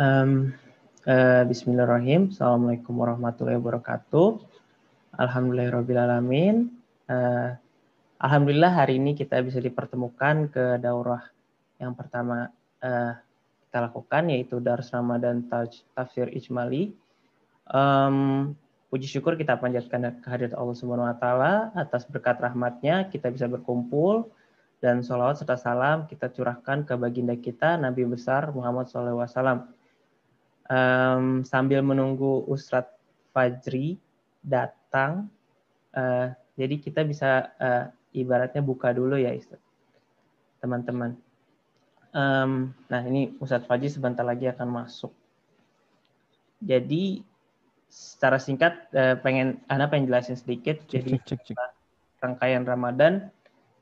Um, uh, Bismillahirrahmanirrahim. Assalamualaikum warahmatullahi wabarakatuh. Alhamdulillahirrahmanirrahim. Uh, Alhamdulillah hari ini kita bisa dipertemukan ke daurah yang pertama uh, kita lakukan yaitu Darus Ramadan Tafsir Ijmali. Um, puji syukur kita panjatkan kehadirat Allah Subhanahu wa taala atas berkat rahmatnya kita bisa berkumpul dan sholawat serta salam kita curahkan ke baginda kita Nabi besar Muhammad SAW um, sambil menunggu Ustadz Fajri datang. Uh, jadi kita bisa uh, ibaratnya buka dulu ya Ustadz. Teman-teman. Um, nah ini Ustadz Fajri sebentar lagi akan masuk. Jadi secara singkat uh, pengen Anda pengen jelasin sedikit. Cek, jadi cek, cek, cek. rangkaian Ramadan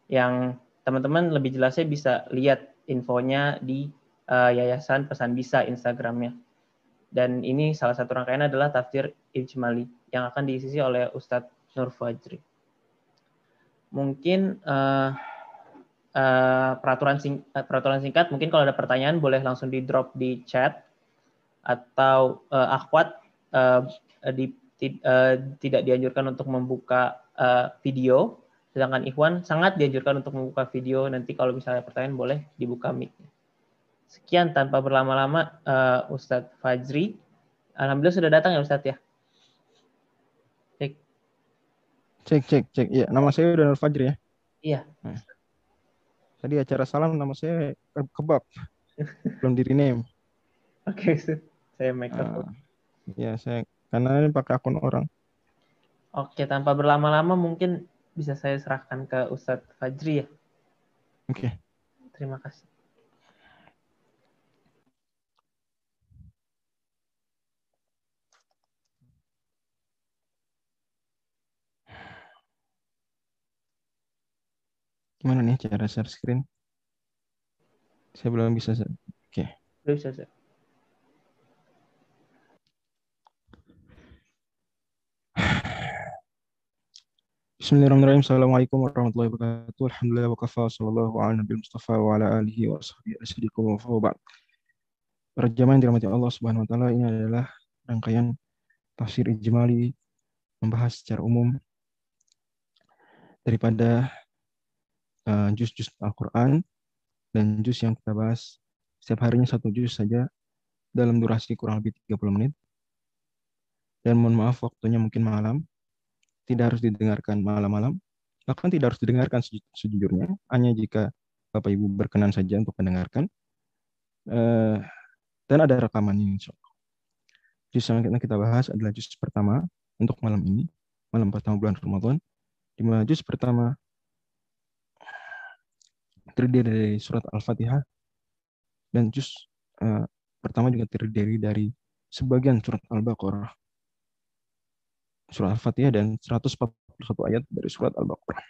yang teman-teman lebih jelasnya bisa lihat infonya di uh, Yayasan Pesan Bisa Instagramnya. Dan ini salah satu rangkaian adalah tafsir ijmali yang akan diisi oleh Ustadz Nur Fajri. Mungkin uh, uh, peraturan, sing, uh, peraturan singkat, mungkin kalau ada pertanyaan boleh langsung di drop di chat atau uh, akhwat uh, di, uh, tidak dianjurkan untuk membuka uh, video, sedangkan Ikhwan sangat dianjurkan untuk membuka video. Nanti kalau misalnya pertanyaan boleh dibuka mic. Sekian tanpa berlama-lama uh, Ustadz Fajri. Alhamdulillah sudah datang ya Ustadz ya. Cek. Cek cek cek. Iya, nama saya Nur Fajri ya. Iya. Nah. Tadi acara salam nama saya kebab. Belum di rename. Oke, okay, saya make up. Uh, ya, saya karena ini pakai akun orang. Oke, tanpa berlama-lama mungkin bisa saya serahkan ke Ustadz Fajri ya. Oke. Okay. Terima kasih. Gimana nih cara share screen? Saya belum bisa. Oke. Okay. Belum bisa. Sir. Bismillahirrahmanirrahim. Assalamualaikum warahmatullahi wabarakatuh. Alhamdulillah wa kafa sallallahu ala nabi Mustafa wa ala alihi wa sahbihi asyidikum wa fawba'd. Para jamaah yang dirahmati Allah Subhanahu wa taala, ini adalah rangkaian tafsir ijmali membahas secara umum daripada juz-juz Al-Quran dan juz yang kita bahas setiap harinya satu juz saja dalam durasi kurang lebih 30 menit. Dan mohon maaf waktunya mungkin malam, tidak harus didengarkan malam-malam, bahkan tidak harus didengarkan sejujurnya, hanya jika Bapak Ibu berkenan saja untuk mendengarkan. Uh, dan ada rekamannya insya Allah. Juz yang kita bahas adalah juz pertama untuk malam ini, malam pertama bulan Ramadan. Di mana juz pertama terdiri dari surat Al-Fatihah dan juz uh, pertama juga terdiri dari sebagian surat Al-Baqarah. Surat Al-Fatihah dan 141 ayat dari surat Al-Baqarah.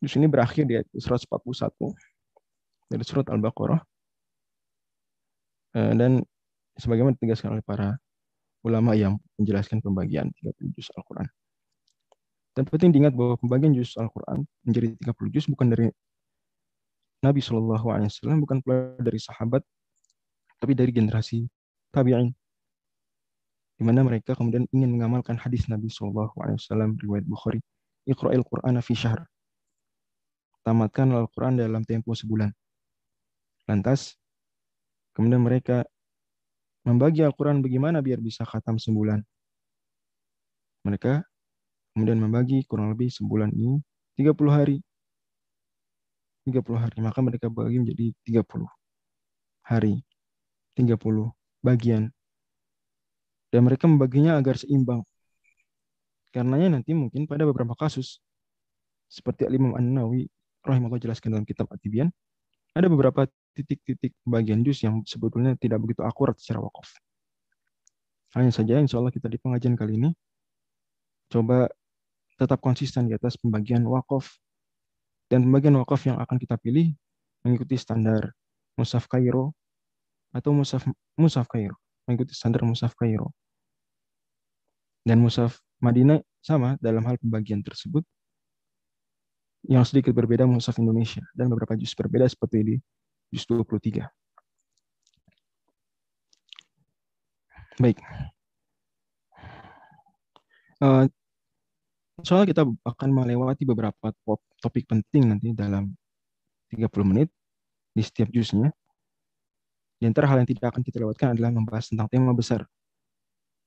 Juz ini berakhir di ayat 141 dari surat Al-Baqarah. Uh, dan sebagaimana ditegaskan oleh para ulama yang menjelaskan pembagian 30 juz Al-Quran. Dan penting diingat bahwa pembagian juz Al-Quran menjadi 30 juz bukan dari Nabi Shallallahu Alaihi Wasallam bukan pula dari sahabat, tapi dari generasi tabi'in, di mana mereka kemudian ingin mengamalkan hadis Nabi Shallallahu Alaihi Wasallam riwayat Bukhari, Iqra'il Qur'an fi syahr. Tamatkan Al-Quran dalam tempo sebulan. Lantas, kemudian mereka membagi Al-Quran bagaimana biar bisa khatam sebulan. Mereka kemudian membagi kurang lebih sebulan ini 30 hari 30 hari. Maka mereka bagi menjadi 30 hari. 30 bagian. Dan mereka membaginya agar seimbang. Karenanya nanti mungkin pada beberapa kasus, seperti Imam An-Nawawi rahimahullah jelaskan dalam kitab Atibian, ada beberapa titik-titik bagian juz yang sebetulnya tidak begitu akurat secara wakaf. Hanya saja insya Allah kita di pengajian kali ini coba tetap konsisten di atas pembagian wakaf dan pembagian wakaf yang akan kita pilih mengikuti standar Musaf Kairo atau Musaf Musaf Kairo, mengikuti standar Musaf Kairo. Dan Musaf Madinah sama dalam hal pembagian tersebut yang sedikit berbeda Musaf Indonesia dan beberapa juz berbeda seperti di juz 23. Baik. Uh, soalnya kita akan melewati beberapa topik penting nanti dalam 30 menit di setiap jusnya. Di antara hal yang tidak akan kita lewatkan adalah membahas tentang tema besar.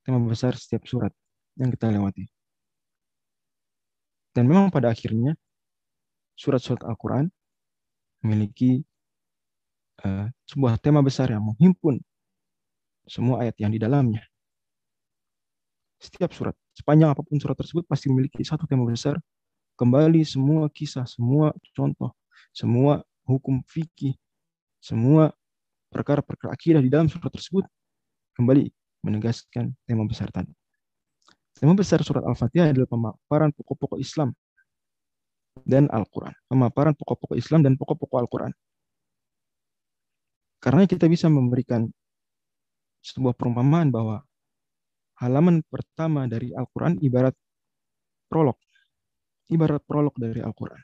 Tema besar setiap surat yang kita lewati. Dan memang pada akhirnya surat-surat Al-Quran memiliki uh, sebuah tema besar yang menghimpun semua ayat yang di dalamnya. Setiap surat, sepanjang apa pun surat tersebut pasti memiliki satu tema besar. Kembali semua kisah, semua contoh, semua hukum fikih, semua perkara-perkara akidah di dalam surat tersebut kembali menegaskan tema besar tadi. Tema besar surat Al-Fatihah adalah pemaparan pokok-pokok Islam dan Al-Quran. Pemaparan pokok-pokok Islam dan pokok-pokok Al-Quran. Karena kita bisa memberikan sebuah perumpamaan bahwa halaman pertama dari Al-Quran ibarat prolog. Ibarat prolog dari Al-Quran.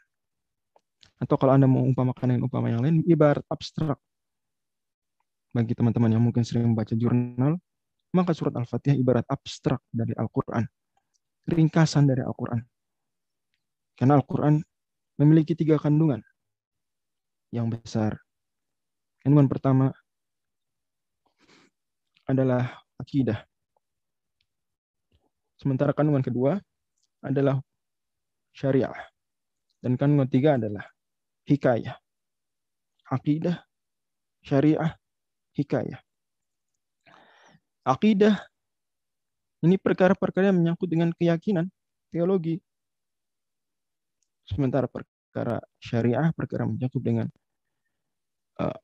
Atau kalau Anda mau umpamakan dengan umpama yang lain, ibarat abstrak bagi teman-teman yang mungkin sering membaca jurnal, maka surat Al-Fatihah ibarat abstrak dari Al-Quran. Ringkasan dari Al-Quran. Karena Al-Quran memiliki tiga kandungan yang besar. Kandungan pertama adalah akidah. Sementara kandungan kedua adalah syariah. Dan kandungan tiga adalah hikayah. Akidah, syariah, hikayah. Akidah ini perkara-perkara yang menyangkut dengan keyakinan, teologi. Sementara perkara syariah, perkara menyangkut dengan uh,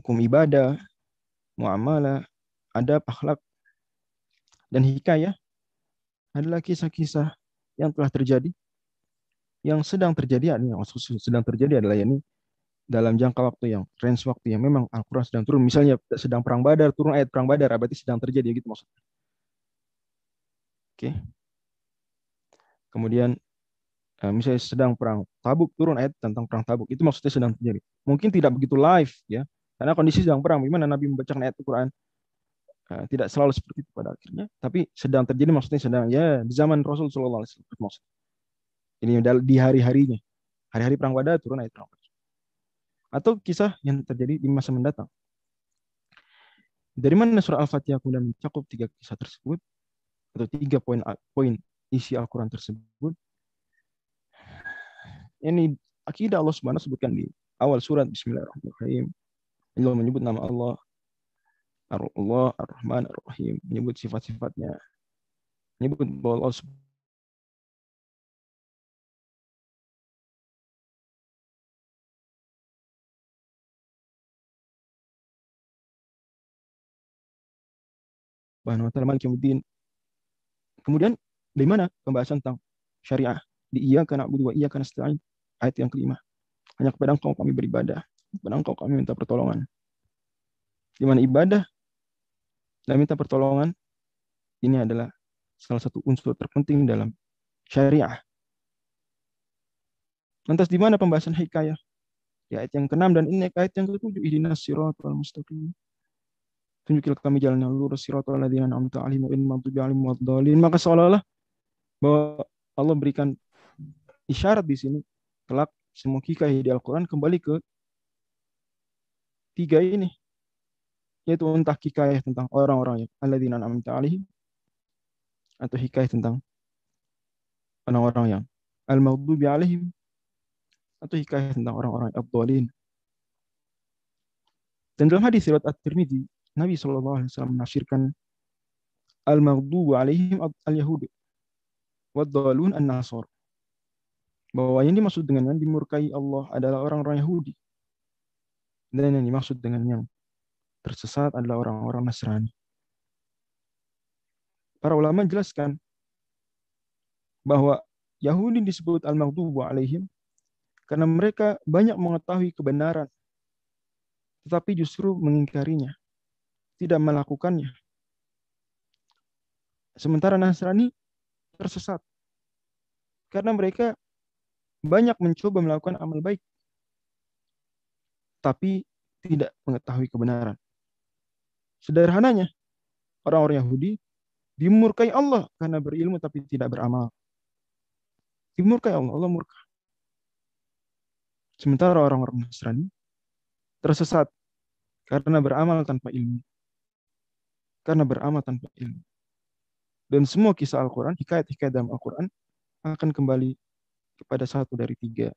hukum ibadah, muamalah, adab, akhlak, dan hikayah adalah kisah-kisah yang telah terjadi, yang sedang terjadi, yang sedang terjadi adalah ini dalam jangka waktu yang range waktu yang memang Al-Quran sedang turun. Misalnya sedang perang badar, turun ayat perang badar, berarti sedang terjadi gitu maksudnya. Oke. Kemudian eh, misalnya sedang perang tabuk, turun ayat tentang perang tabuk. Itu maksudnya sedang terjadi. Mungkin tidak begitu live ya. Karena kondisi sedang perang. Bagaimana Nabi membacakan ayat Al-Quran? Eh, tidak selalu seperti itu pada akhirnya. Tapi sedang terjadi maksudnya sedang ya di zaman Rasul Sallallahu Alaihi Wasallam. Ini di hari-harinya. Hari-hari perang badar turun ayat perang badar atau kisah yang terjadi di masa mendatang. Dari mana surah Al-Fatihah kemudian mencakup tiga kisah tersebut atau tiga poin poin isi Al-Quran tersebut? Ini akidah Allah Subhanahu sebutkan di awal surat Bismillahirrahmanirrahim. Allah menyebut nama Allah Allah Ar-Rahman Ar-Rahim, menyebut sifat-sifatnya. Menyebut bahwa Allah Subhanahu wa taala Malik Yawmiddin. Kemudian dari mana pembahasan tentang syariah? Di iya karena abu dua iya karena nasta'in. Ayat yang kelima. Hanya kepada engkau kami beribadah. Kepada engkau kami minta pertolongan. Di mana ibadah dan minta pertolongan ini adalah salah satu unsur terpenting dalam syariah. Lantas di mana pembahasan hikayah? Di ayat yang ke-6 dan ini ayat yang ke-7. Ihdinas siratal mustaqim tunjukilah kami jalan yang lurus siratal ladzina an'amta 'alaihim ghairil maghdubi 'alaihim waladdallin maka seolah-olah bahwa Allah berikan isyarat di sini kelak semua hikayah di Al-Qur'an kembali ke tiga ini yaitu entah hikayah tentang orang-orang yang alladzina an'amta 'alaihim atau hikayah tentang orang-orang yang al-maghdubi 'alaihim atau hikayah tentang orang-orang yang dan dalam hadis riwayat At-Tirmidzi Nabi Shallallahu Alaihi Wasallam menafsirkan al-maghdubu alaihim al-yahud wad-dalun an-nasar. Bahwa yang dimaksud dengan yang dimurkai Allah adalah orang-orang Yahudi. Dan yang dimaksud dengan yang tersesat adalah orang-orang Nasrani. Para ulama jelaskan bahwa Yahudi disebut al-maghdubu alaihim karena mereka banyak mengetahui kebenaran tetapi justru mengingkarinya tidak melakukannya. Sementara Nasrani tersesat. Karena mereka banyak mencoba melakukan amal baik. Tapi tidak mengetahui kebenaran. Sederhananya, orang-orang Yahudi dimurkai Allah karena berilmu tapi tidak beramal. Dimurkai Allah, Allah murka. Sementara orang-orang Nasrani tersesat karena beramal tanpa ilmu. Karena beramal tanpa ilmu. Dan semua kisah Al-Quran, hikayat-hikayat dalam Al-Quran akan kembali kepada satu dari tiga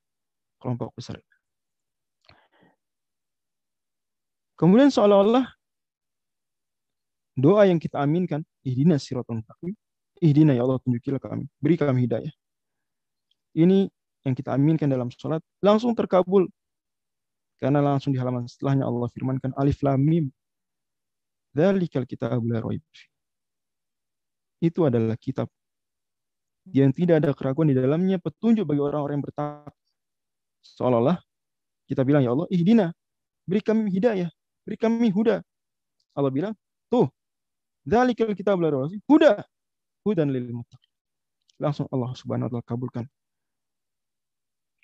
kelompok besar. Kemudian seolah-olah doa yang kita aminkan, ihdina siratal mustaqim, ihdina ya Allah tunjukilah kami, beri kami hidayah. Ini yang kita aminkan dalam sholat langsung terkabul. Karena langsung di halaman setelahnya Allah firmankan alif lam mim. Dzalikal kitabul raib. Itu adalah kitab yang tidak ada keraguan di dalamnya petunjuk bagi orang-orang yang bertakwa. Seolah-olah kita bilang ya Allah, ihdina, beri kami hidayah, beri kami huda. Allah bilang, tuh, Dzalikal kitabul raib. Huda. Hudan lil muttaqin. Langsung Allah Subhanahu wa taala kabulkan.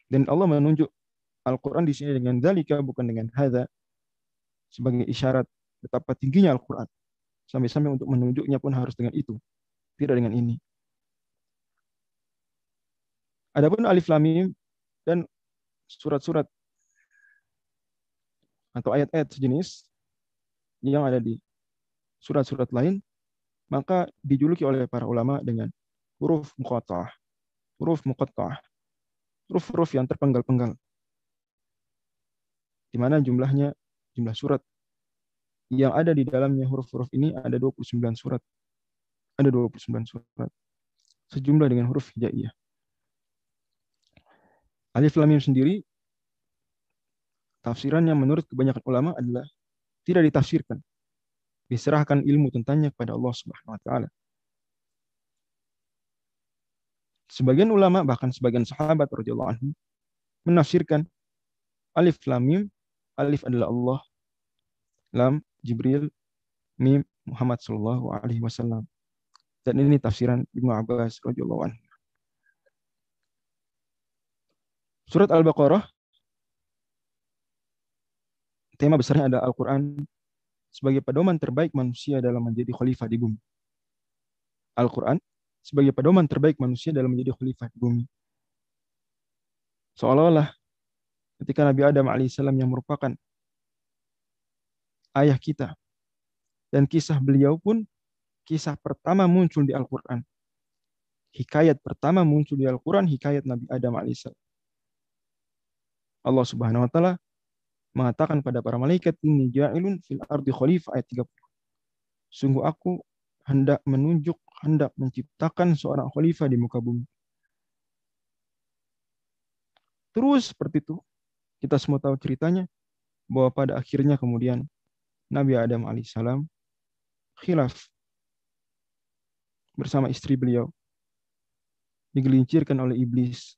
Dan Allah menunjuk Al-Quran di sini dengan dalika bukan dengan hadza sebagai isyarat betapa tingginya Al-Quran. Sampai-sampai untuk menunjuknya pun harus dengan itu, tidak dengan ini. Adapun alif lam mim dan surat-surat atau ayat-ayat sejenis yang ada di surat-surat lain, maka dijuluki oleh para ulama dengan huruf muqatta'ah. Huruf muqatta'ah. Huruf-huruf yang terpenggal-penggal. Di mana jumlahnya, jumlah surat yang ada di dalamnya huruf-huruf ini ada 29 surat. Ada 29 surat. Sejumlah dengan huruf hijaiyah. Alif Lam Mim sendiri tafsiran yang menurut kebanyakan ulama adalah tidak ditafsirkan. Diserahkan ilmu tentangnya kepada Allah Subhanahu wa taala. Sebagian ulama bahkan sebagian sahabat radhiyallahu anhu menafsirkan alif lam mim alif adalah Allah lam Jibril mim Muhammad sallallahu alaihi wasallam. Dan ini tafsiran Ibnu Abbas radhiyallahu anhu. Surat Al-Baqarah tema besarnya ada Al-Qur'an sebagai pedoman terbaik manusia dalam menjadi khalifah di bumi. Al-Qur'an sebagai pedoman terbaik manusia dalam menjadi khalifah di bumi. Seolah-olah ketika Nabi Adam alaihissalam yang merupakan ayah kita dan kisah beliau pun kisah pertama muncul di Al-Quran. Hikayat pertama muncul di Al-Quran, hikayat Nabi Adam alaihissalam. Allah Subhanahu wa taala mengatakan pada para malaikat ini ja'ilun fil ardi khalifah ayat 30. Sungguh aku hendak menunjuk, hendak menciptakan seorang khalifah di muka bumi. Terus seperti itu, kita semua tahu ceritanya, bahwa pada akhirnya kemudian Nabi Adam alaihissalam khilaf bersama istri beliau digelincirkan oleh iblis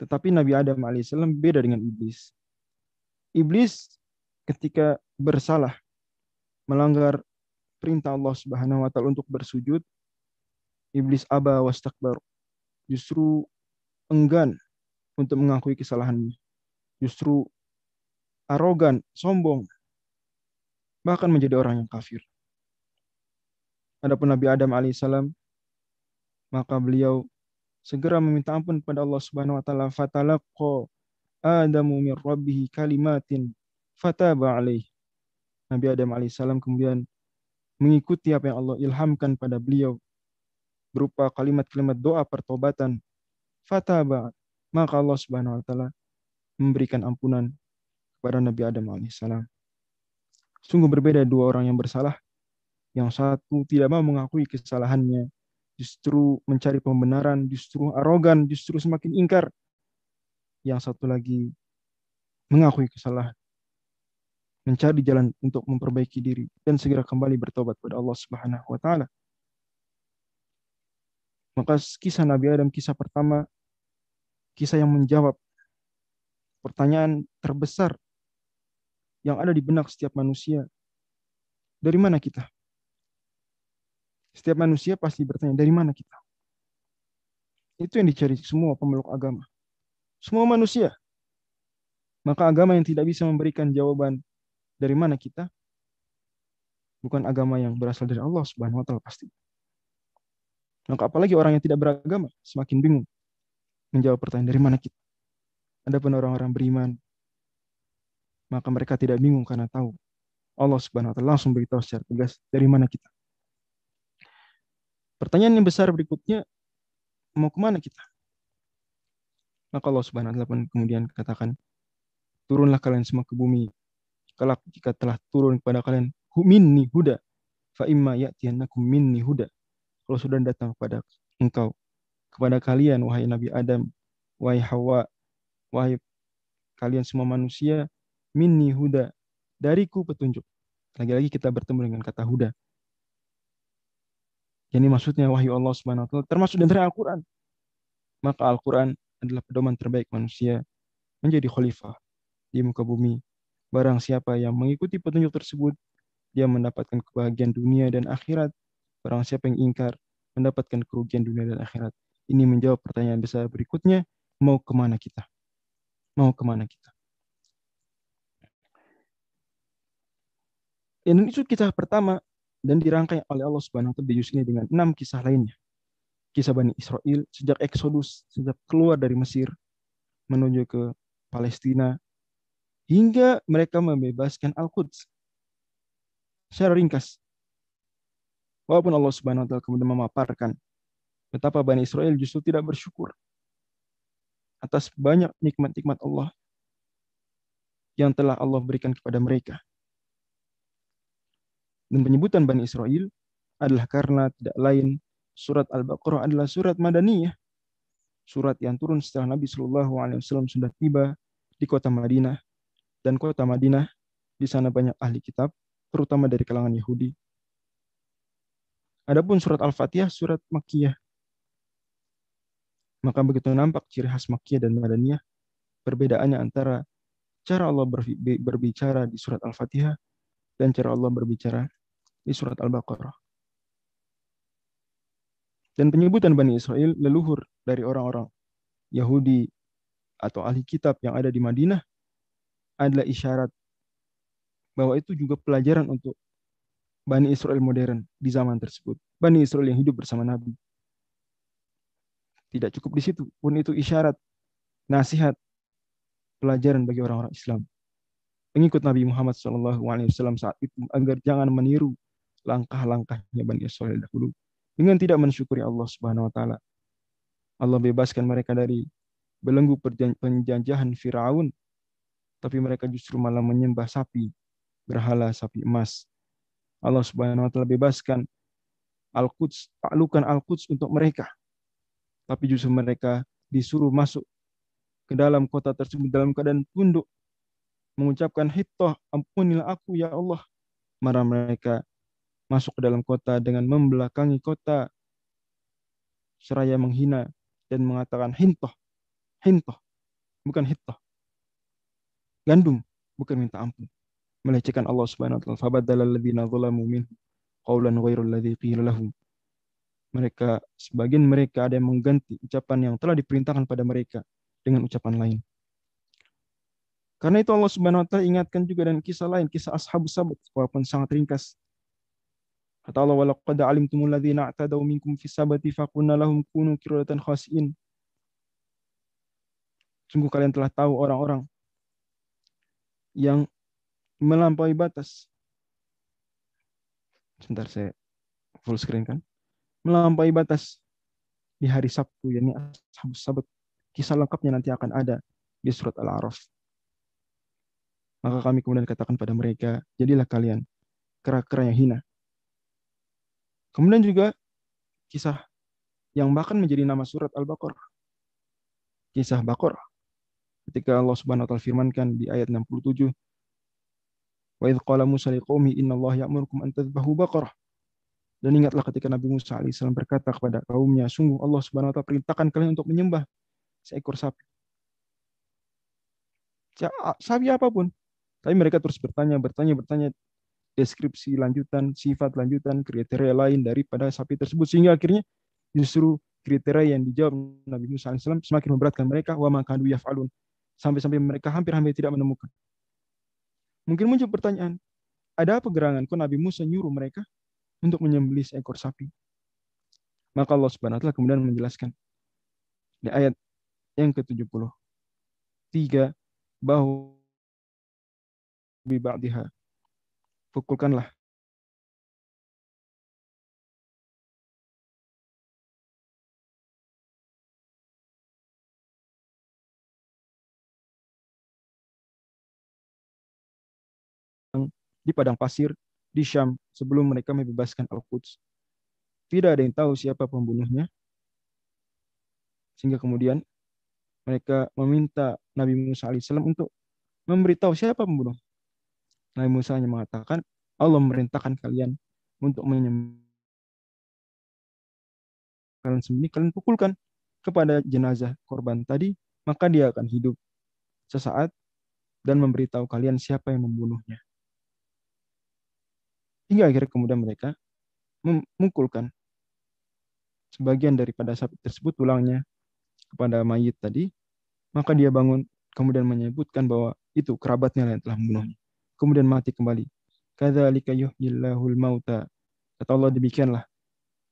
tetapi Nabi Adam alaihissalam beda dengan iblis. Iblis ketika bersalah melanggar perintah Allah Subhanahu wa taala untuk bersujud, iblis aba wastakbar. Justru enggan untuk mengakui kesalahannya. Justru arogan, sombong, bahkan menjadi orang yang kafir. Adapun Nabi Adam alaihissalam, maka beliau segera meminta ampun kepada Allah Subhanahu wa taala fatalaqqa Adamu min rabbih kalimatin fataba alaih. Nabi Adam alaihissalam kemudian mengikuti apa yang Allah ilhamkan pada beliau berupa kalimat-kalimat doa pertobatan. Fataba maka Allah Subhanahu wa taala memberikan ampunan kepada Nabi Adam alaihissalam. Sungguh berbeda dua orang yang bersalah. Yang satu tidak mau mengakui kesalahannya, justru mencari pembenaran, justru arogan, justru semakin ingkar. Yang satu lagi mengakui kesalahan, mencari jalan untuk memperbaiki diri dan segera kembali bertobat kepada Allah Subhanahu wa taala. Maka kisah Nabi Adam kisah pertama kisah yang menjawab pertanyaan terbesar yang ada di benak setiap manusia. Dari mana kita? Setiap manusia pasti bertanya, dari mana kita? Itu yang dicari semua pemeluk agama. Semua manusia. Maka agama yang tidak bisa memberikan jawaban dari mana kita, bukan agama yang berasal dari Allah Subhanahu wa taala pasti. Maka apalagi orang yang tidak beragama semakin bingung menjawab pertanyaan dari mana kita. Adapun orang-orang beriman maka mereka tidak bingung karena tahu Allah Subhanahu wa taala langsung beritahu secara tegas dari mana kita. Pertanyaan yang besar berikutnya mau ke mana kita? Maka Allah Subhanahu wa taala kemudian katakan, turunlah kalian semua ke bumi. Kalau jika telah turun kepada kalian minni huda, fa imma ya'tiyannakum minni huda. Kalau sudah datang kepada engkau, kepada kalian wahai Nabi Adam, wahai Hawa, wahai kalian semua manusia, minni huda, dariku petunjuk. Lagi-lagi kita bertemu dengan kata huda. Jadi maksudnya wahyu Allah Subhanahu wa taala termasuk dari Al-Qur'an. Maka Al-Qur'an adalah pedoman terbaik manusia menjadi khalifah di muka bumi. Barang siapa yang mengikuti petunjuk tersebut, dia mendapatkan kebahagiaan dunia dan akhirat. Barang siapa yang ingkar, mendapatkan kerugian dunia dan akhirat. Ini menjawab pertanyaan besar berikutnya, mau ke mana kita? Mau ke mana kita? Dan itu kisah pertama dan dirangkai oleh Allah Subhanahu wa taala di juz ini dengan enam kisah lainnya. Kisah Bani Israel sejak Exodus, sejak keluar dari Mesir menuju ke Palestina hingga mereka membebaskan Al-Quds. Secara ringkas. Walaupun Allah Subhanahu wa taala kemudian memaparkan betapa Bani Israel justru tidak bersyukur atas banyak nikmat-nikmat Allah yang telah Allah berikan kepada mereka. Dan penyebutan Bani Israel adalah karena tidak lain surat Al-Baqarah adalah surat Madaniyah. Surat yang turun setelah Nabi Shallallahu Alaihi Wasallam sudah tiba di kota Madinah dan kota Madinah di sana banyak ahli kitab, terutama dari kalangan Yahudi. Adapun surat Al-Fatihah surat Makkiyah. Maka begitu nampak ciri khas Makkiyah dan Madaniyah, perbedaannya antara cara Allah berbicara di surat Al-Fatihah dan cara Allah berbicara di surat Al-Baqarah. Dan penyebutan Bani Israel leluhur dari orang-orang Yahudi atau ahli kitab yang ada di Madinah adalah isyarat bahwa itu juga pelajaran untuk Bani Israel modern di zaman tersebut. Bani Israel yang hidup bersama Nabi. Tidak cukup di situ, pun itu isyarat, nasihat, pelajaran bagi orang-orang Islam. Pengikut Nabi Muhammad SAW saat itu agar jangan meniru langkah-langkahnya Bani Israel dahulu dengan tidak mensyukuri Allah Subhanahu wa taala. Allah bebaskan mereka dari belenggu penjajahan Firaun tapi mereka justru malah menyembah sapi berhala sapi emas. Allah Subhanahu wa taala bebaskan Al-Quds, taklukan Al-Quds untuk mereka. Tapi justru mereka disuruh masuk ke dalam kota tersebut dalam keadaan tunduk mengucapkan hittah ampunilah aku ya Allah. Marah mereka masuk ke dalam kota dengan membelakangi kota seraya menghina dan mengatakan hintoh, hintoh, bukan hittah. Gandum, bukan minta ampun. Melecehkan Allah Subhanahu wa taala. Fabaddala alladziina zalamu minhum qawlan ghairal ladzi qila lahum. Mereka sebagian mereka ada yang mengganti ucapan yang telah diperintahkan pada mereka dengan ucapan lain. Karena itu Allah Subhanahu wa taala ingatkan juga dan kisah lain, kisah ashab sabat walaupun sangat ringkas Kata Allah, وَلَقَدْ عَلِمْتُمُ الَّذِينَ اعْتَدَوْا مِنْكُمْ فِي السَّبَتِ فَقُلْنَا لَهُمْ كُونُوا كِرَةً خَاسِئِينَ Sungguh kalian telah tahu orang-orang yang melampaui batas. Sebentar saya full screen kan. Melampaui batas di hari Sabtu, yakni Sabat. Kisah lengkapnya nanti akan ada di surat Al-A'raf. Maka kami kemudian katakan pada mereka, jadilah kalian kera-kera yang hina Kemudian juga kisah yang bahkan menjadi nama surat Al-Baqarah. Kisah Baqarah. Ketika Allah Subhanahu wa taala firmankan di ayat 67 Wa idh qala Musa liqaumi inna Allah ya'murukum an tadhbahu baqarah. Dan ingatlah ketika Nabi Musa alaihissalam berkata kepada kaumnya, sungguh Allah Subhanahu wa taala perintahkan kalian untuk menyembah seekor sapi. Sapi apa pun. Tapi mereka terus bertanya, bertanya, bertanya deskripsi lanjutan, sifat lanjutan, kriteria lain daripada sapi tersebut sehingga akhirnya justru kriteria yang dijawab Nabi Musa AS semakin memberatkan mereka wa makadu yaf'alun sampai-sampai mereka hampir-hampir tidak menemukan. Mungkin muncul pertanyaan, ada apa gerangan? Kok Nabi Musa nyuruh mereka untuk menyembelih seekor sapi? Maka Allah Subhanahu wa taala kemudian menjelaskan di ayat yang ke-70. Tiga, bahwa. Pukulkanlah di padang pasir di Syam sebelum mereka membebaskan Al-Quds. Tidak ada yang tahu siapa pembunuhnya. Sehingga kemudian mereka meminta Nabi Musa alaihissalam untuk memberitahu siapa pembunuh. Nabi Musa hanya mengatakan, Allah memerintahkan kalian untuk menyembelih kalian sembunyi, kalian pukulkan kepada jenazah korban tadi, maka dia akan hidup sesaat dan memberitahu kalian siapa yang membunuhnya. Hingga akhirnya kemudian mereka memukulkan sebagian daripada sapi tersebut tulangnya kepada mayit tadi, maka dia bangun kemudian menyebutkan bahwa itu kerabatnya yang telah membunuhnya. Kemudian mati kembali. Kadzalika yuhyillahul mauta. Kata Allah demikianlah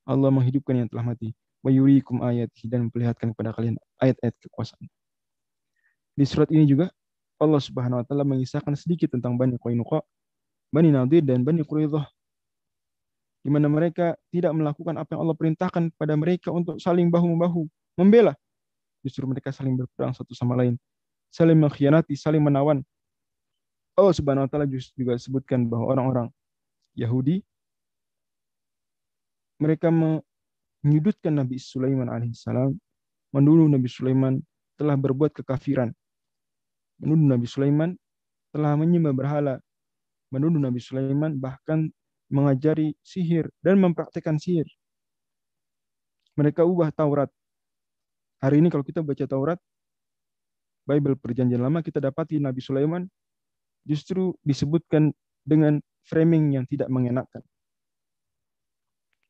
Allah menghidupkan yang telah mati. Wa yuriikum ayatihi dan memperlihatkan kepada kalian ayat-ayat kekuasaan. Di surat ini juga Allah Subhanahu wa taala mengisahkan sedikit tentang Bani Qainuqa Bani Nadir dan Bani Quraidah di mana mereka tidak melakukan apa yang Allah perintahkan pada mereka untuk saling bahu-membahu, membela. Justru mereka saling berperang satu sama lain, saling mengkhianati, saling menawan. Allah Subhanahu wa taala juga sebutkan bahwa orang-orang Yahudi mereka menyudutkan Nabi Sulaiman alaihissalam, menuduh Nabi Sulaiman telah berbuat kekafiran. Menuduh Nabi Sulaiman telah menyembah berhala, menuduh Nabi Sulaiman bahkan mengajari sihir dan mempraktekkan sihir. Mereka ubah Taurat. Hari ini kalau kita baca Taurat, Bible Perjanjian Lama, kita dapati Nabi Sulaiman justru disebutkan dengan framing yang tidak mengenakan.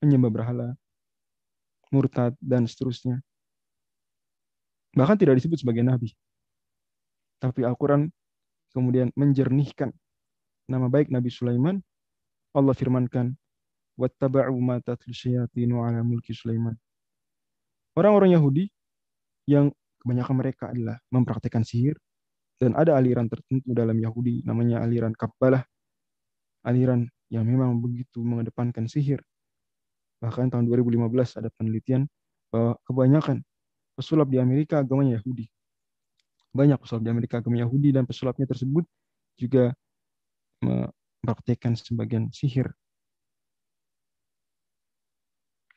Menyembah berhala, murtad, dan seterusnya. Bahkan tidak disebut sebagai nabi. Tapi Al-Quran kemudian menjernihkan nama baik Nabi Sulaiman, Allah firmankan, "Wattaba'u ma tatlu syayatinu ala mulki Sulaiman." Orang-orang Yahudi yang kebanyakan mereka adalah mempraktekkan sihir dan ada aliran tertentu dalam Yahudi namanya aliran Kabbalah, aliran yang memang begitu mengedepankan sihir. Bahkan tahun 2015 ada penelitian bahwa kebanyakan pesulap di Amerika agamanya Yahudi. Banyak pesulap di Amerika agama Yahudi dan pesulapnya tersebut juga mempraktekkan sebagian sihir.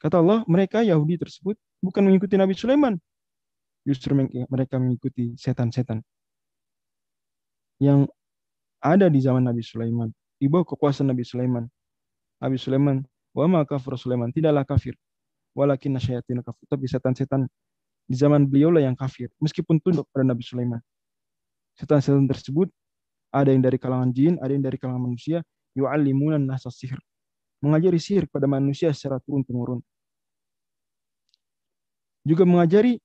Kata Allah, mereka Yahudi tersebut bukan mengikuti Nabi Sulaiman. Justru mereka mengikuti setan-setan yang ada di zaman Nabi Sulaiman. Di bawah kekuasaan Nabi Sulaiman. Nabi Sulaiman, wa ma kafir Sulaiman, tidaklah kafir. Walakin nasyayatin kafir. Tapi setan-setan di zaman beliau lah yang kafir. Meskipun tunduk pada Nabi Sulaiman. Setan-setan tersebut ada yang dari kalangan jin, ada yang dari kalangan manusia, yu'allimuna nasa sihir. Mengajari sihir kepada manusia secara turun-temurun. Juga mengajari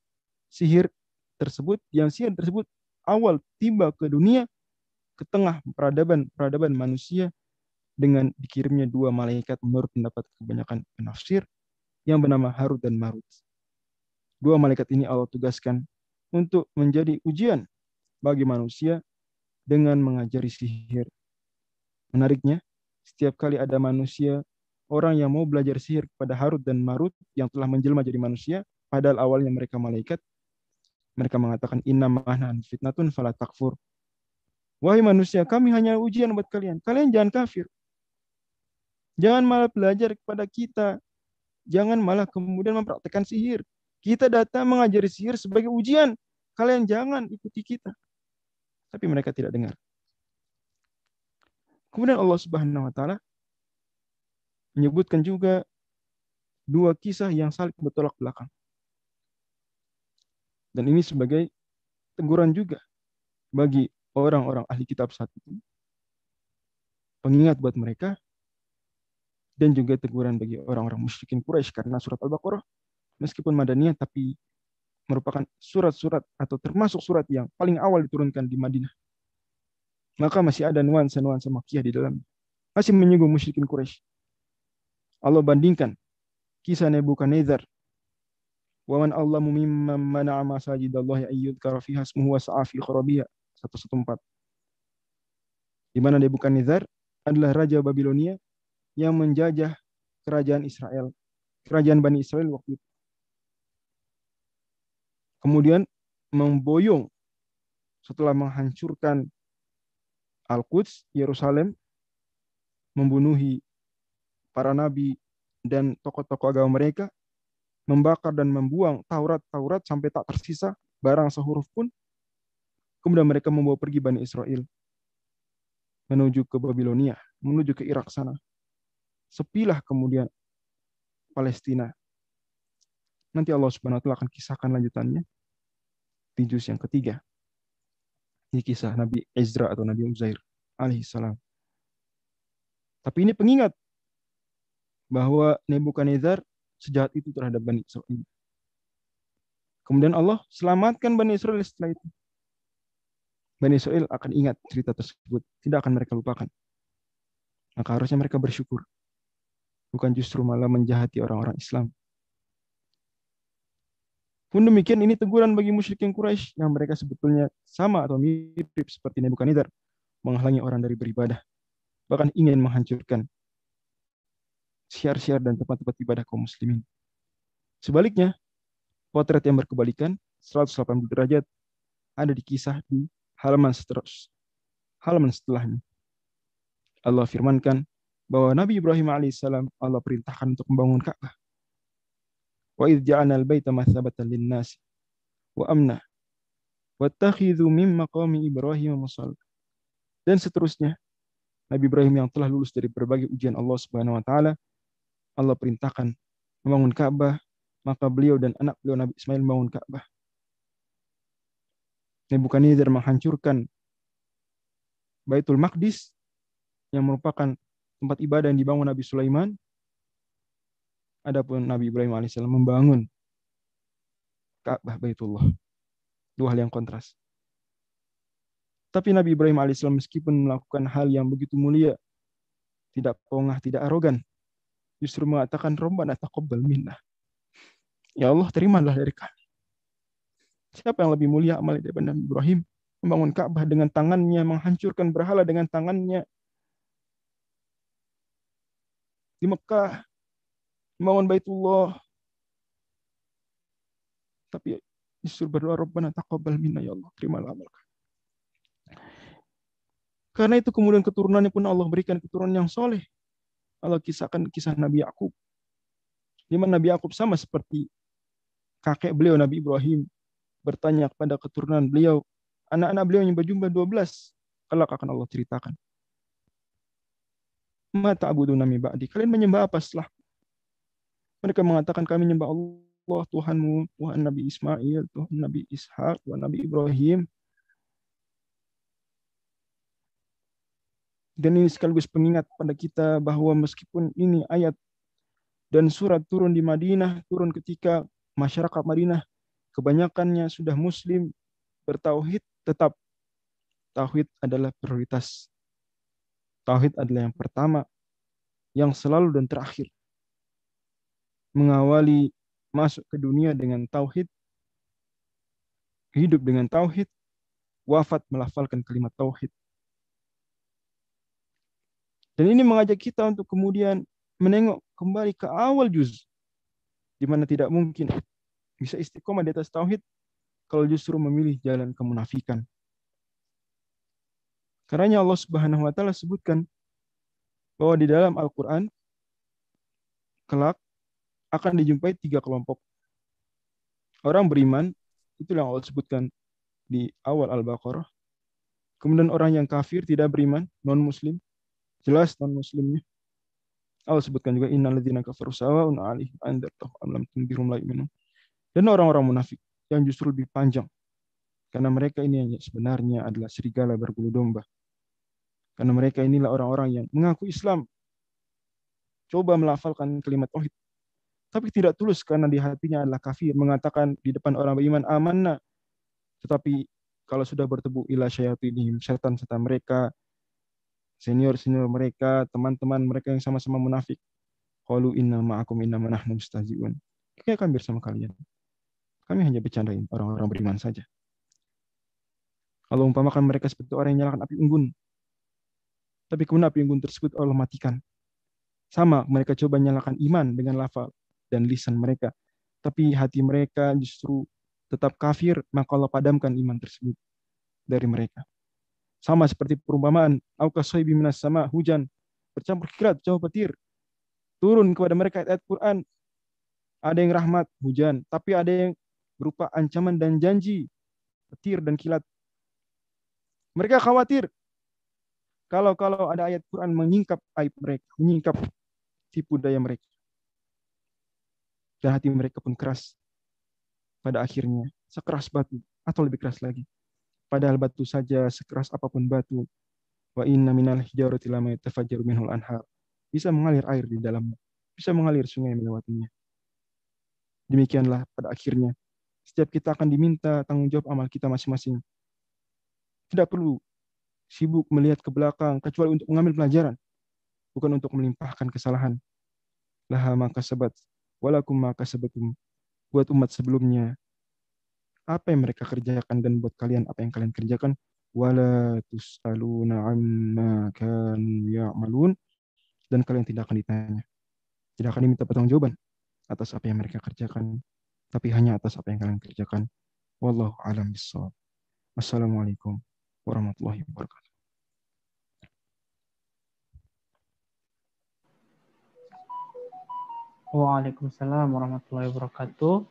sihir tersebut, yang sihir tersebut awal tiba ke dunia, ke tengah peradaban peradaban manusia dengan dikirimnya dua malaikat menurut pendapat kebanyakan penafsir yang bernama Harut dan Marut. Dua malaikat ini Allah tugaskan untuk menjadi ujian bagi manusia dengan mengajari sihir. Menariknya, setiap kali ada manusia, orang yang mau belajar sihir kepada Harut dan Marut yang telah menjelma jadi manusia, padahal awalnya mereka malaikat, mereka mengatakan inna mahnan fitnatun fala takfur. Wahai manusia, kami hanya ujian buat kalian. Kalian jangan kafir. Jangan malah belajar kepada kita. Jangan malah kemudian mempraktekkan sihir. Kita datang mengajari sihir sebagai ujian. Kalian jangan ikuti kita tapi mereka tidak dengar. Kemudian Allah Subhanahu wa taala menyebutkan juga dua kisah yang saling bertolak belakang. Dan ini sebagai teguran juga bagi orang-orang ahli kitab saat itu. Pengingat buat mereka dan juga teguran bagi orang-orang musyrikin Quraisy karena surat Al-Baqarah meskipun madaniyah tapi merupakan surat-surat atau termasuk surat yang paling awal diturunkan di Madinah. Maka masih ada nuansa-nuansa makiyah di dalam. masih menyinggung musyrikin Quraisy. Allah bandingkan kisah Nebukadnezar. Wa man Allahu mimman mana'a masajidallahi ayyudkara fiha ismuhu wa sa'a fi 114. Di mana Nebukadnezar adalah raja Babilonia yang menjajah kerajaan Israel, kerajaan Bani Israel waktu itu. Kemudian memboyong setelah menghancurkan Al-Quds, Yerusalem, membunuhi para nabi dan tokoh-tokoh agama mereka, membakar dan membuang Taurat-Taurat sampai tak tersisa barang sehuruf pun. Kemudian mereka membawa pergi Bani Israel menuju ke Babilonia, menuju ke Irak sana. Sepilah kemudian Palestina. Nanti Allah Subhanahu wa taala akan kisahkan lanjutannya di juz yang ketiga. Ini kisah Nabi Ezra atau Nabi Uzair alaihissalam. Tapi ini pengingat bahwa Nebukadnezar sejahat itu terhadap Bani Israel. Kemudian Allah selamatkan Bani Israel setelah itu. Bani Israel akan ingat cerita tersebut. Tidak akan mereka lupakan. Maka harusnya mereka bersyukur. Bukan justru malah menjahati orang-orang Islam. Pun demikian ini teguran bagi musyrikin Quraisy yang mereka sebetulnya sama atau mirip seperti Nebukadnezar menghalangi orang dari beribadah bahkan ingin menghancurkan siar-siar dan tempat-tempat ibadah kaum muslimin. Sebaliknya, potret yang berkebalikan 180 derajat ada di kisah di halaman seterus. Halaman setelahnya. Allah firmankan bahwa Nabi Ibrahim alaihissalam Allah perintahkan untuk membangun Ka'bah. Wa idh ja'alna al-baita mathabatan lin-nas wa amna wattakhidhu min maqami Ibrahim musalla. Dan seterusnya Nabi Ibrahim yang telah lulus dari berbagai ujian Allah Subhanahu wa taala, Allah perintahkan membangun Ka'bah, maka beliau dan anak beliau Nabi Ismail membangun Ka'bah. Nebukadnezar menghancurkan Baitul Maqdis yang merupakan tempat ibadah yang dibangun Nabi Sulaiman. Adapun Nabi Ibrahim alaihissalam membangun Ka'bah Baitullah. Dua hal yang kontras. Tapi Nabi Ibrahim alaihissalam meskipun melakukan hal yang begitu mulia, tidak pongah, tidak arogan, justru mengatakan Rabbana taqabbal minna. Ya Allah, terimalah dari kami. Siapa yang lebih mulia amal daripada Nabi Ibrahim? Membangun Ka'bah dengan tangannya, menghancurkan berhala dengan tangannya. Di Mekah, membangun Baitullah. Tapi justru berdoa Rabbana taqabbal minna ya Allah, terimalah amal. Karena itu kemudian keturunannya pun Allah berikan keturunan yang soleh. Allah kisahkan kisah Nabi Yakub. Di mana Nabi Yakub sama seperti kakek beliau Nabi Ibrahim bertanya kepada keturunan beliau, anak-anak beliau yang berjumlah 12. Kelak akan Allah ceritakan. Mata Abu Nami Ba'di. Kalian menyembah apa setelah? Mereka mengatakan kami menyembah Allah, Tuhanmu, Tuhan Nabi Ismail, Tuhan Nabi Ishak, Tuhan Nabi Ibrahim. Dan ini sekaligus pengingat pada kita bahwa meskipun ini ayat dan surat turun di Madinah, turun ketika masyarakat Madinah kebanyakannya sudah muslim bertauhid, tetap tauhid adalah prioritas. Tauhid adalah yang pertama, yang selalu dan terakhir. Mengawali masuk ke dunia dengan tauhid, hidup dengan tauhid, wafat melafalkan kalimat tauhid. Dan ini mengajak kita untuk kemudian menengok kembali ke awal juz. Di mana tidak mungkin bisa istiqomah di atas tauhid kalau justru memilih jalan kemunafikan. Karena Allah Subhanahu wa taala sebutkan bahwa di dalam Al-Qur'an kelak akan dijumpai tiga kelompok. Orang beriman, itu yang Allah sebutkan di awal Al-Baqarah. Kemudian orang yang kafir, tidak beriman, non-muslim. Jelas non muslimnya. Allah sebutkan juga innalladzina kafaru sawa'un 'alaihim andartahum am lam tundirhum la. Dan orang-orang munafik yang justru lebih panjang. Karena mereka ini yang sebenarnya adalah serigala berbulu domba. Karena mereka inilah orang-orang yang mengaku Islam. Coba melafalkan kalimat tauhid. Tapi tidak tulus karena di hatinya adalah kafir. Mengatakan di depan orang beriman amanah. Tetapi kalau sudah bertemu ila syayatinihim, setan-setan mereka senior-senior mereka, teman-teman mereka yang sama-sama munafik. Qalu inna ma'akum inna nahnu mustazi'un. Kami bersama kalian. Kami hanya bercandain orang-orang beriman saja. Kalau umpamakan mereka seperti orang yang nyalakan api unggun. Tapi kemudian api unggun tersebut Allah matikan. Sama, mereka coba nyalakan iman dengan lafal dan lisan mereka. Tapi hati mereka justru tetap kafir, maka Allah padamkan iman tersebut dari mereka. Sama seperti perumpamaan, minas sama hujan, bercampur kilat, jauh petir. Turun kepada mereka ayat Quran. Ada yang rahmat, hujan. Tapi ada yang berupa ancaman dan janji, petir dan kilat. Mereka khawatir kalau kalau ada ayat Quran menyingkap aib mereka, menyingkap tipu daya mereka. Dan hati mereka pun keras. Pada akhirnya, sekeras batu atau lebih keras lagi. Padahal batu saja sekeras apa pun batu. Wa inna minal hijarati lama yatafajjaru minhul anhar. Bisa mengalir air di dalamnya. Bisa mengalir sungai melewatinya. Demikianlah pada akhirnya. Setiap kita akan diminta tanggung jawab amal kita masing-masing. Tidak perlu sibuk melihat ke belakang kecuali untuk mengambil pelajaran, bukan untuk melimpahkan kesalahan. Laha maka sebat, walakum maka sebatum. Buat umat sebelumnya, apa yang mereka kerjakan dan buat kalian apa yang kalian kerjakan, wala tus'aluna amma dan kalian tidak akan ditanya. Tidak akan diminta pertanggungjawaban atas apa yang mereka kerjakan, tapi hanya atas apa yang kalian kerjakan. Wallahu a'lam bishawab. Assalamualaikum warahmatullahi wabarakatuh. Waalaikumsalam warahmatullahi wabarakatuh.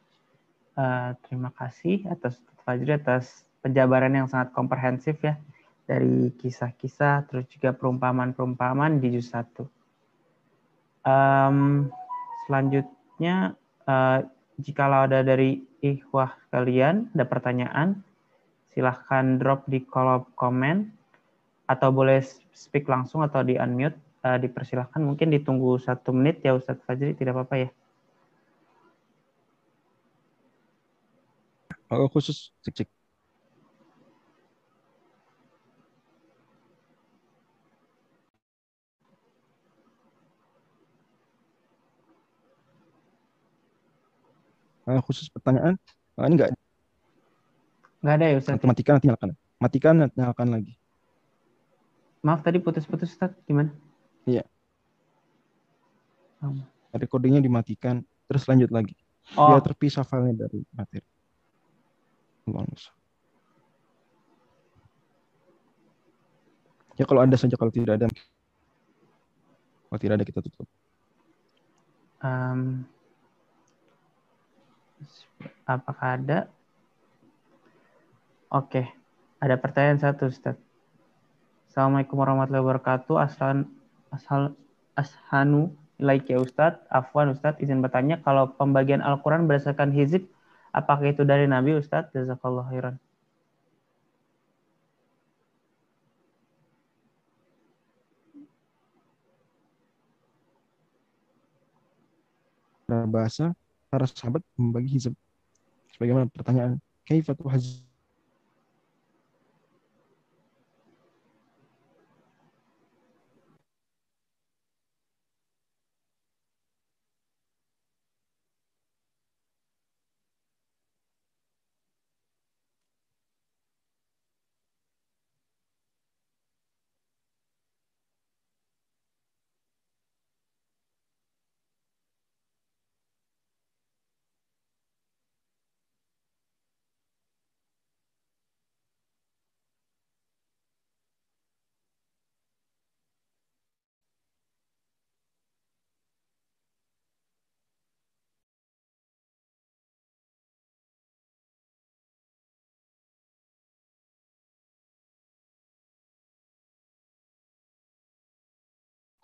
Uh, terima kasih atas Fajri atas penjabaran yang sangat komprehensif ya dari kisah-kisah terus juga perumpamaan-perumpamaan di juz 1. Um, selanjutnya uh, jikalau ada dari ikhwah kalian ada pertanyaan silahkan drop di kolom komen atau boleh speak langsung atau di unmute uh, dipersilahkan mungkin ditunggu satu menit ya Ustadz Fajri tidak apa-apa ya Oh, khusus cek cek. Uh, khusus pertanyaan, uh, ini enggak Nggak ada ya Ustaz? Matikan nanti nyalakan. Matikan nanti nyalakan lagi. Maaf tadi putus-putus Ustaz, gimana? Iya. Um. Recordingnya dimatikan, terus lanjut lagi. Oh. Biar terpisah filenya dari materi. Ya kalau ada saja, kalau tidak ada. Kalau tidak ada kita tutup. Um, apakah ada? Oke, ada pertanyaan satu Ustaz. Assalamualaikum warahmatullahi wabarakatuh. Asal asal ashanu ilaik ya Ustaz. Afwan Ustaz, izin bertanya kalau pembagian Al-Quran berdasarkan hizib, apakah itu dari Nabi Ustaz? Jazakallah khairan. bahasa para sahabat membagi hizib. Sebagaimana pertanyaan, kaifatu hazib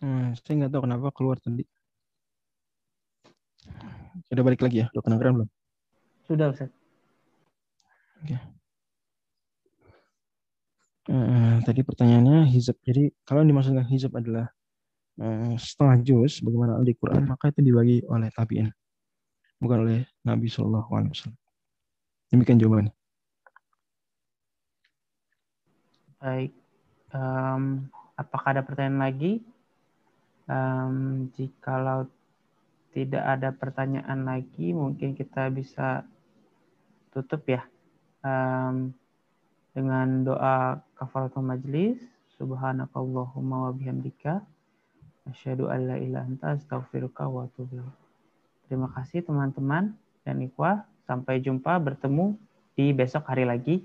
Hmm, saya nggak tahu kenapa keluar tadi. Sudah balik lagi ya? Udah kedengeran belum? Sudah, Ustaz. Oke. Uh, tadi pertanyaannya hizab. Jadi kalau yang dimaksudkan hizab adalah uh, setengah juz, bagaimana di Quran, maka itu dibagi oleh tabiin, bukan oleh Nabi Shallallahu Alaihi Wasallam. Demikian jawabannya. Baik. Um, apakah ada pertanyaan lagi? Um, jikalau tidak ada pertanyaan lagi, mungkin kita bisa tutup ya um, dengan doa kafaratul majlis. Subhanakallahumma wa bihamdika. Asyhadu an la ilaha anta astaghfiruka wa atubu Terima kasih teman-teman dan ikhwah. Sampai jumpa bertemu di besok hari lagi.